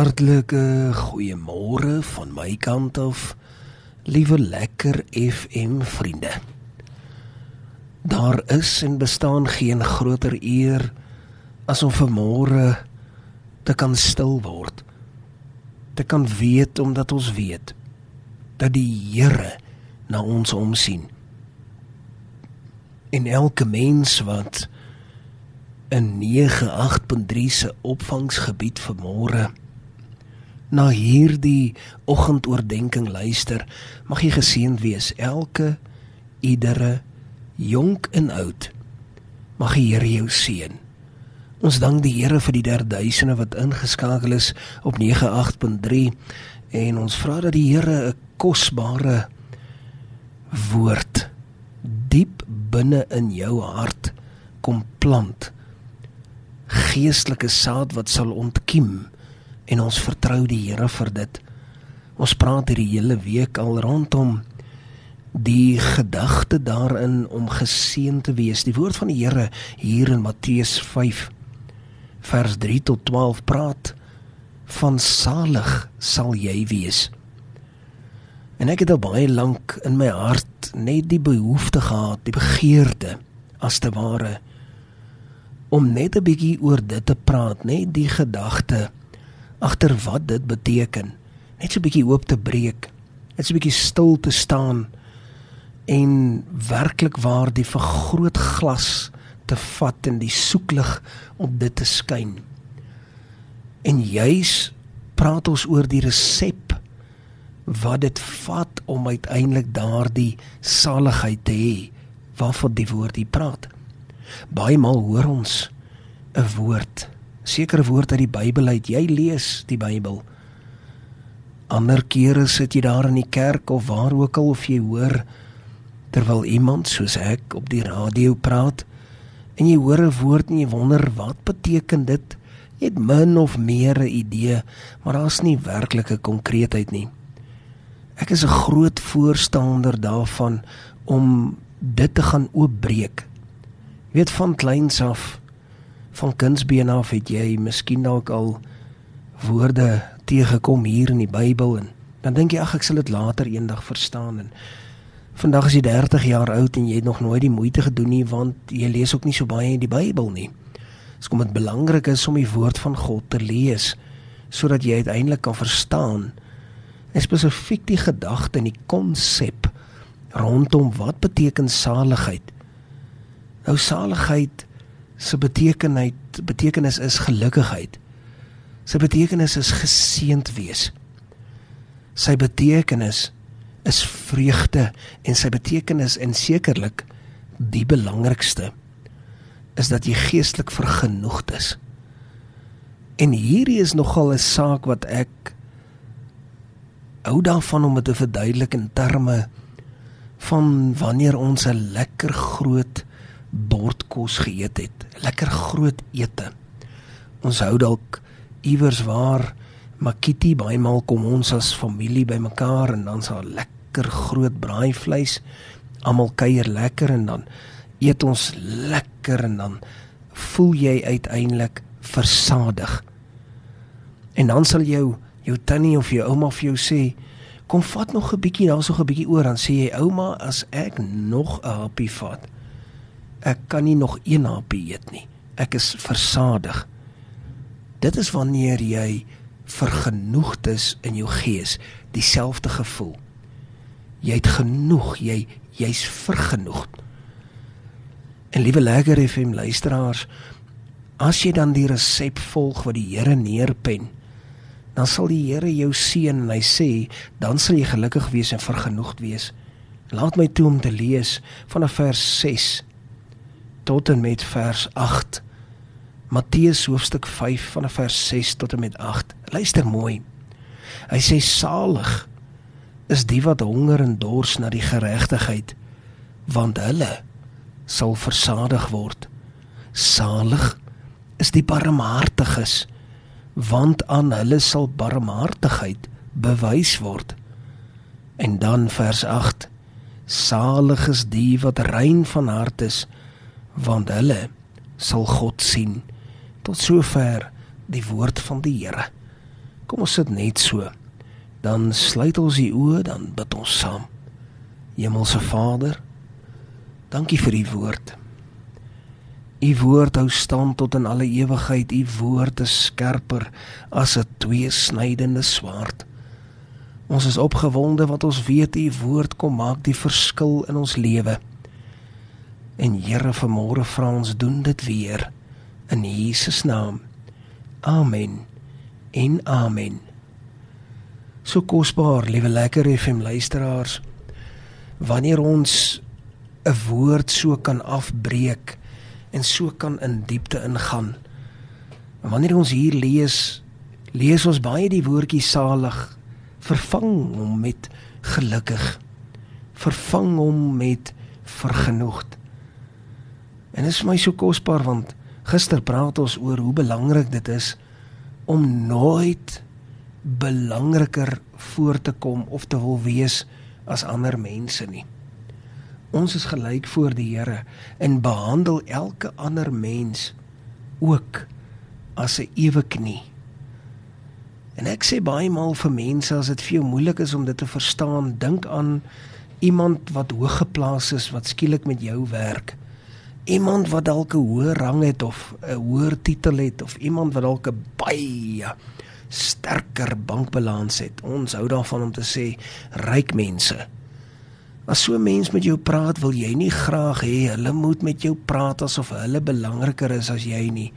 Hartlike goeiemôre van my kant af, liewe lekker FM vriende. Daar is en bestaan geen groter eer as om vanmôre te kan stil word. Te kan weet omdat ons weet dat die Here na ons omsien. En elke mens wat in 98.3 se opvangsgebied vanmôre na hierdie oggendoordenkings luister, mag jy geseënd wees elke iedere jonk en oud. Mag die Here jou seën. Ons dank die Here vir die derduisende wat ingeskakel is op 98.3 en ons vra dat die Here 'n kosbare woord diep binne in jou hart kom plant geestelike saad wat sal ontkiem en ons vertrou die Here vir dit. Ons praat hierdie hele week al rondom die gedagte daarin om geseën te wees. Die woord van die Here hier in Matteus 5 vers 3 tot 12 praat van salig sal jy wees. En ek het al baie lank in my hart net die behoefte gehad, die begeerte as te ware om net 'n bietjie oor dit te praat, net die gedagte agter wat dit beteken, net so 'n bietjie hoop te breek, net so 'n bietjie stil te staan en werklik waar die vergrootglas te vat en die soeklig op dit te skyn. En juis praat ons oor die resep wat dit vat om uiteindelik daardie saligheid te hê waarvan die woord hier praat. Baie maal hoor ons 'n woord, sekere woord uit die Bybel uit. Jy lees die Bybel. Ander kere sit jy daar in die kerk of waar ook al of jy hoor terwyl iemand soos ek op die radio praat en jy hoor 'n woord en jy wonder wat beteken dit? Jy het min of meer 'n idee, maar daar's nie werklike konkreetheid nie. Ek is 'n groot voorstander daarvan om dit te gaan oopbreek Jy weet van kleins af van kindsbeen af het jy miskien dalk al woorde teëgekom hier in die Bybel en dan dink jy ag ek sal dit later eendag verstaan en vandag is jy 30 jaar oud en jy het nog nooit die moeite gedoen nie want jy lees ook nie so baie in die Bybel nie. Dis kom dit belangrik is om die woord van God te lees sodat jy uiteindelik kan verstaan spesifiek die gedagte en die konsep rondom wat beteken saligheid Nou saligheid se betekenheid betekenis is gelukkigheid. Sy betekenis is geseënd wees. Sy betekenis is vreugde en sy betekenis en sekerlik die belangrikste is dat jy geestelik vergenoegd is. En hierdie is nogal 'n saak wat ek hou daarvan om dit te verduidelik in terme van wanneer ons 'n lekker groot bord kos geëet het. Lekker groot ete. Ons hou dalk iewers waar Makiti baie maal kom ons as familie bymekaar en dan sal lekker groot braaivleis. Almal kuier lekker en dan eet ons lekker en dan voel jy uiteindelik versadig. En dan sal jou jou tannie of jou ouma vir jou sê kom vat nog 'n bietjie daarso 'n bietjie oor dan sê jy ouma as ek nog 'n happie vat ek kan nie nog een hapie eet nie. Ek is versadig. Dit is wanneer jy vergenoegd is in jou gees, dieselfde gevoel. Jy het genoeg, jy jy's vergenoegd. En liewe lekker FM luisteraars, as jy dan die resep volg wat die Here neerpen, dan sal die Here jou seën en hy sê, dan sal jy gelukkig wees en vergenoegd wees. Laat my toe om te lees vanaf vers 6 tot en met vers 8. Matteus hoofstuk 5 vanaf vers 6 tot en met 8. Luister mooi. Hy sê salig is die wat honger en dors na die geregtigheid, want hulle sal versadig word. Salig is die barmhartiges, want aan hulle sal barmhartigheid bewys word. En dan vers 8. Salig is die wat rein van hart is, want hulle sal God sien tot sover die woord van die Here. Kom ons sit net so. Dan sluit ons die oë, dan bid ons saam. Hemelse Vader, dankie vir u woord. U woord hou stand tot in alle ewigheid. U woord is skerper as 'n tweesnydende swaard. Ons is opgewonde wat ons weet u woord kom maak die verskil in ons lewe. En Here, vanmôre vra ons doen dit weer in Jesus naam. Amen. En amen. So kosbaar, liewe lekker FM luisteraars. Wanneer ons 'n woord so kan afbreek en so kan in diepte ingaan. Wanneer ons hier lees, lees ons baie die woordjie salig, vervang hom met gelukkig. Vervang hom met vergenoegd. En dit is vir my so kosbaar want gister praat ons oor hoe belangrik dit is om nooit belangriker voor te kom of te wil wees as ander mense nie. Ons is gelyk voor die Here en behandel elke ander mens ook as 'n ewe knie. En ek sê baie maal vir mense as dit vir jou moeilik is om dit te verstaan, dink aan iemand wat hoog geplaas is wat skielik met jou werk. Iemand wat dalk 'n hoër rang het of 'n hoër titel het of iemand wat dalk 'n baie sterker bankbalans het. Ons hou daarvan om te sê ryk mense As so 'n mens met jou praat, wil jy nie graag hê hulle moet met jou praat asof hulle belangriker is as jy nie.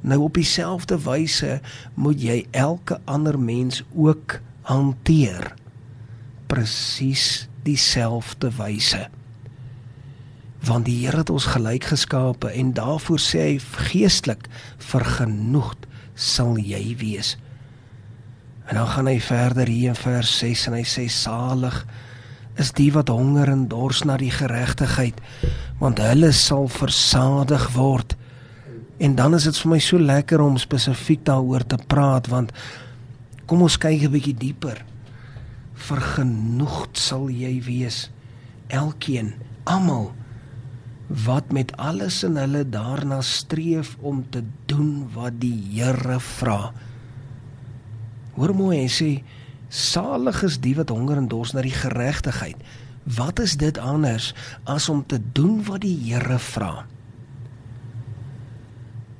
Nou op dieselfde wyse moet jy elke ander mens ook hanteer. Presies dieselfde wyse. Want die Here het ons gelyk geskape en daarvoor sê hy geestelik vergenoegd sal jy wees. En dan gaan hy verder hier in vers 6 en hy sê salig is die wat honger en dors na die geregtigheid want hulle sal versadig word en dan is dit vir my so lekker om spesifiek daaroor te praat want kom ons kyk 'n bietjie dieper vergenoegd sal jy wees elkeen almal wat met alles in hulle daarna streef om te doen wat die Here vra hoor mooi hy sê Salig is die wat honger en dors na die geregtigheid. Wat is dit anders as om te doen wat die Here vra?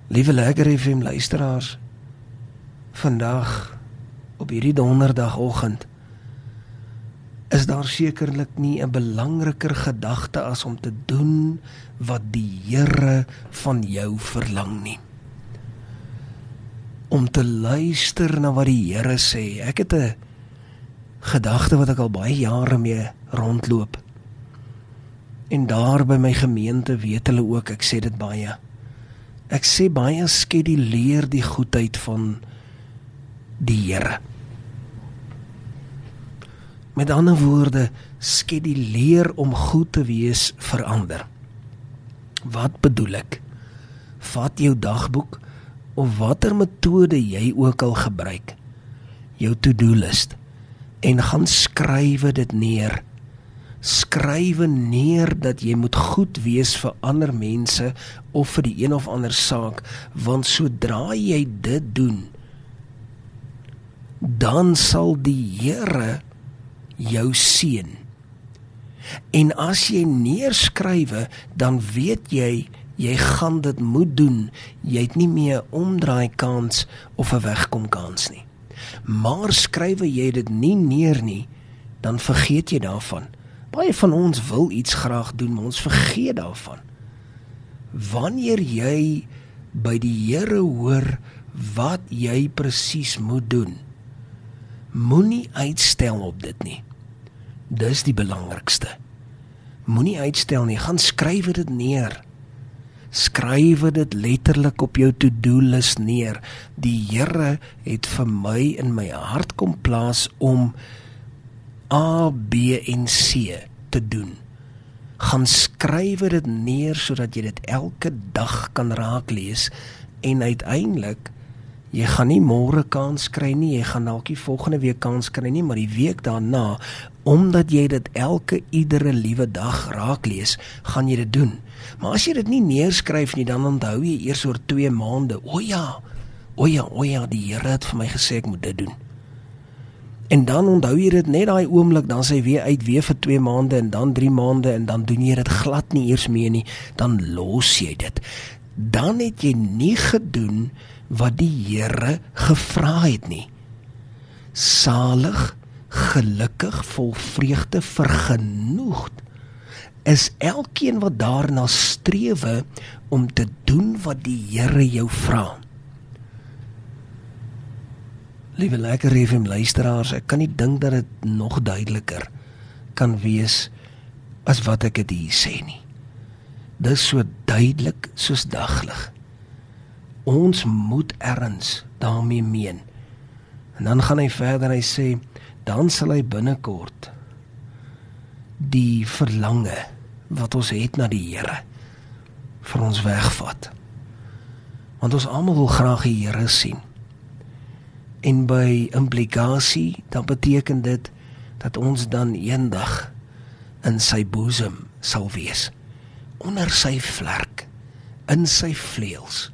Liewe lekker FM luisteraars. Vandag op hierdie donderdagoggend is daar sekerlik nie 'n belangriker gedagte as om te doen wat die Here van jou verlang nie om te luister na wat die Here sê. Ek het 'n gedagte wat ek al baie jare mee rondloop. En daar by my gemeente weet hulle ook ek sê dit baie. Ek sê baie skeduleer die goedheid van die Here. Met ander woorde, skeduleer om goed te wees verander. Wat bedoel ek? Vat jou dagboek of watter metode jy ook al gebruik. Jou to-do list en gaan skrywe dit neer. Skrywe neer dat jy moet goed wees vir ander mense of vir die een of ander saak, want sodra jy dit doen, dan sal die Here jou seën. En as jy neerskrywe, dan weet jy jy gaan dit moet doen. Jy het nie meer 'n omdraai kans of 'n wegkom kans nie. Maar skrywe jy dit nie neer nie, dan vergeet jy daarvan. Baie van ons wil iets graag doen, maar ons vergeet daarvan. Wanneer jy by die Here hoor wat jy presies moet doen, moenie uitstel op dit nie. Dis die belangrikste. Moenie uitstel nie, gaan skryf dit neer skrywe dit letterlik op jou to-do lys neer. Die Here het vir my in my hart kom plaas om A, B en C te doen. Gaan skrywe dit neer sodat jy dit elke dag kan raak lees en uiteindelik jy gaan nie môre kans kry nie, jy gaan dalk die volgende week kans kry nie, maar die week daarna omdat jy dit elke iedere liewe dag raak lees, gaan jy dit doen. Maar as jy dit nie neerskryf nie, dan onthou jy eers oor 2 maande. O ja. O ja, o ja, die Here het vir my gesê ek moet dit doen. En dan onthou jy dit net daai oomblik, dan sê weer uit weer vir 2 maande en dan 3 maande en dan doen jy dit glad nie eers meer nie, dan los jy dit. Dan het jy nie gedoen wat die Here gevra het nie. Salig, gelukkig, vol vreugde, vergenoegd is elkeen wat daarna strewe om te doen wat die Here jou vra. Liewe lekker FM luisteraars, ek kan nie dink dat dit nog duideliker kan wees as wat ek dit hier sê nie. Dis so duidelik soos daglig. Ons moet erns daarmee meen. En dan gaan hy verder hy sê dan sal hy binnekort die verlange wat ons het na die Here vir ons wegvat. Want ons almal wil graag die Here sien. En by implikasie dan beteken dit dat ons dan eendag in sy boesem sal wees onder sy vlerk in sy vleuels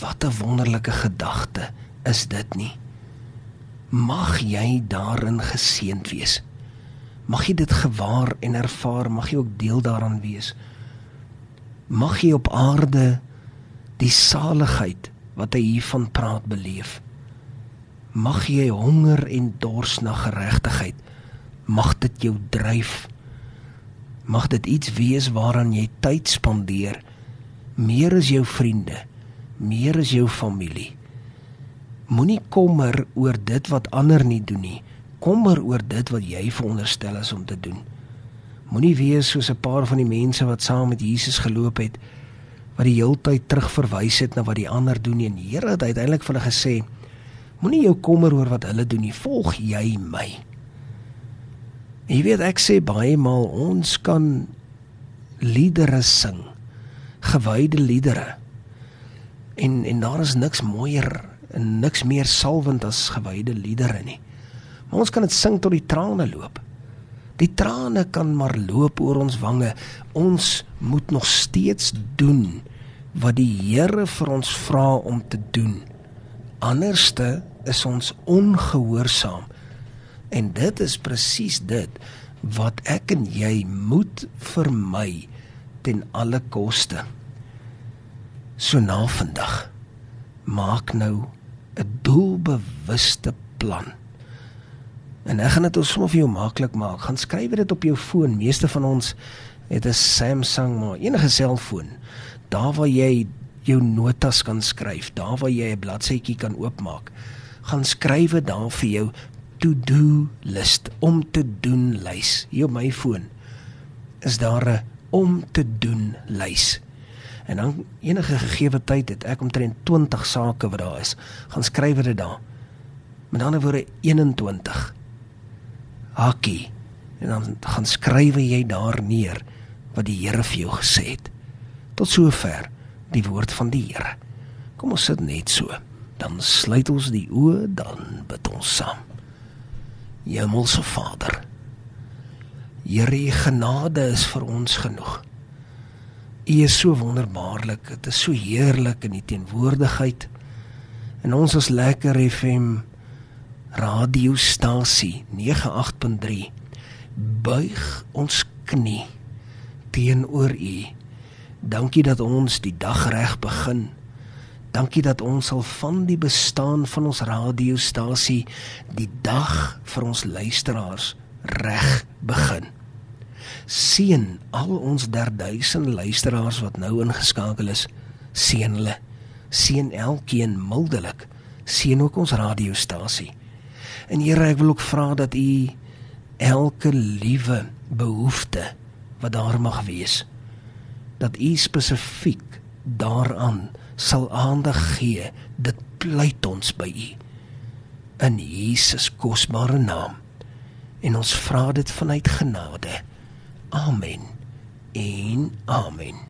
wat 'n wonderlike gedagte is dit nie mag jy daarin geseënd wees. Mag jy dit gewaar en ervaar mag jy ook deel daaraan wees. Mag jy op aarde die saligheid wat hy hiervan praat beleef. Mag jy honger en dors na geregtigheid mag dit jou dryf. Mag dit iets wees waaraan jy tyd spandeer. Meer as jou vriende meer as jou familie moenie kommer oor dit wat ander nie doen nie kommer oor dit wat jy veronderstel is om te doen moenie wees soos 'n paar van die mense wat saam met Jesus geloop het wat die heeltyd terugverwys het na wat die ander doen nie en die Here het uiteindelik vir hulle gesê Moenie jou kommer oor wat hulle doen nie. Volg jy my. Jy weet ek sê baie maal ons kan liedere sing. Gewyde liedere. En en daar is niks mooier en niks meer salwend as gewyde liedere nie. Maar ons kan dit sing tot die trane loop. Die trane kan maar loop oor ons wange. Ons moet nog steeds doen wat die Here vir ons vra om te doen. Anderste is ons ongehoorsaam. En dit is presies dit wat ek en jy moet vermy ten alle koste. So na vandag maak nou 'n doelbewuste plan. En ek gaan dit ons sommer vir jou maklik maak. Gaan skryf dit op jou foon. Meeste van ons het 'n Samsung maar enige selfoon. Daar waar jy jou notas kan skryf, daar waar jy 'n bladsytjie kan oopmaak gaan skryf dit daar vir jou to-do list om te doen lys. Hier op my foon is daar 'n om te doen lys. En dan enige gegee tyd het ek omtrent 20 sake wat daar is. Gaan skryf dit daar. Met ander woorde 21. Hakkie. En dan gaan skryf jy daar neer wat die Here vir jou gesê het. Tot sover die woord van die Here. Kom ons sit net so dan sluit ons die oë dan bid ons saam. Hemelse Vader. Here, u genade is vir ons genoeg. U is so wonderbaarlik. Dit is so heerlik in u teenwoordigheid. En ons is lekker FM radiostasie 98.3 buig ons knie teenoor u. Dankie dat ons die dag reg begin. Dankie dat ons sal van die bestaan van ons radiostasie die dag vir ons luisteraars reg begin. Seën al ons derduisend luisteraars wat nou ingeskakel is. Seën hulle. Seën elkeen mildelik. Seën ook ons radiostasie. En Here, ek wil ook vra dat U elke liewe behoefte wat daar mag wees, dat U spesifiek daaraan sal aandag gee. Dit pleit ons by U in Jesus kosbare naam. En ons vra dit vanuit genade. Amen. En amen.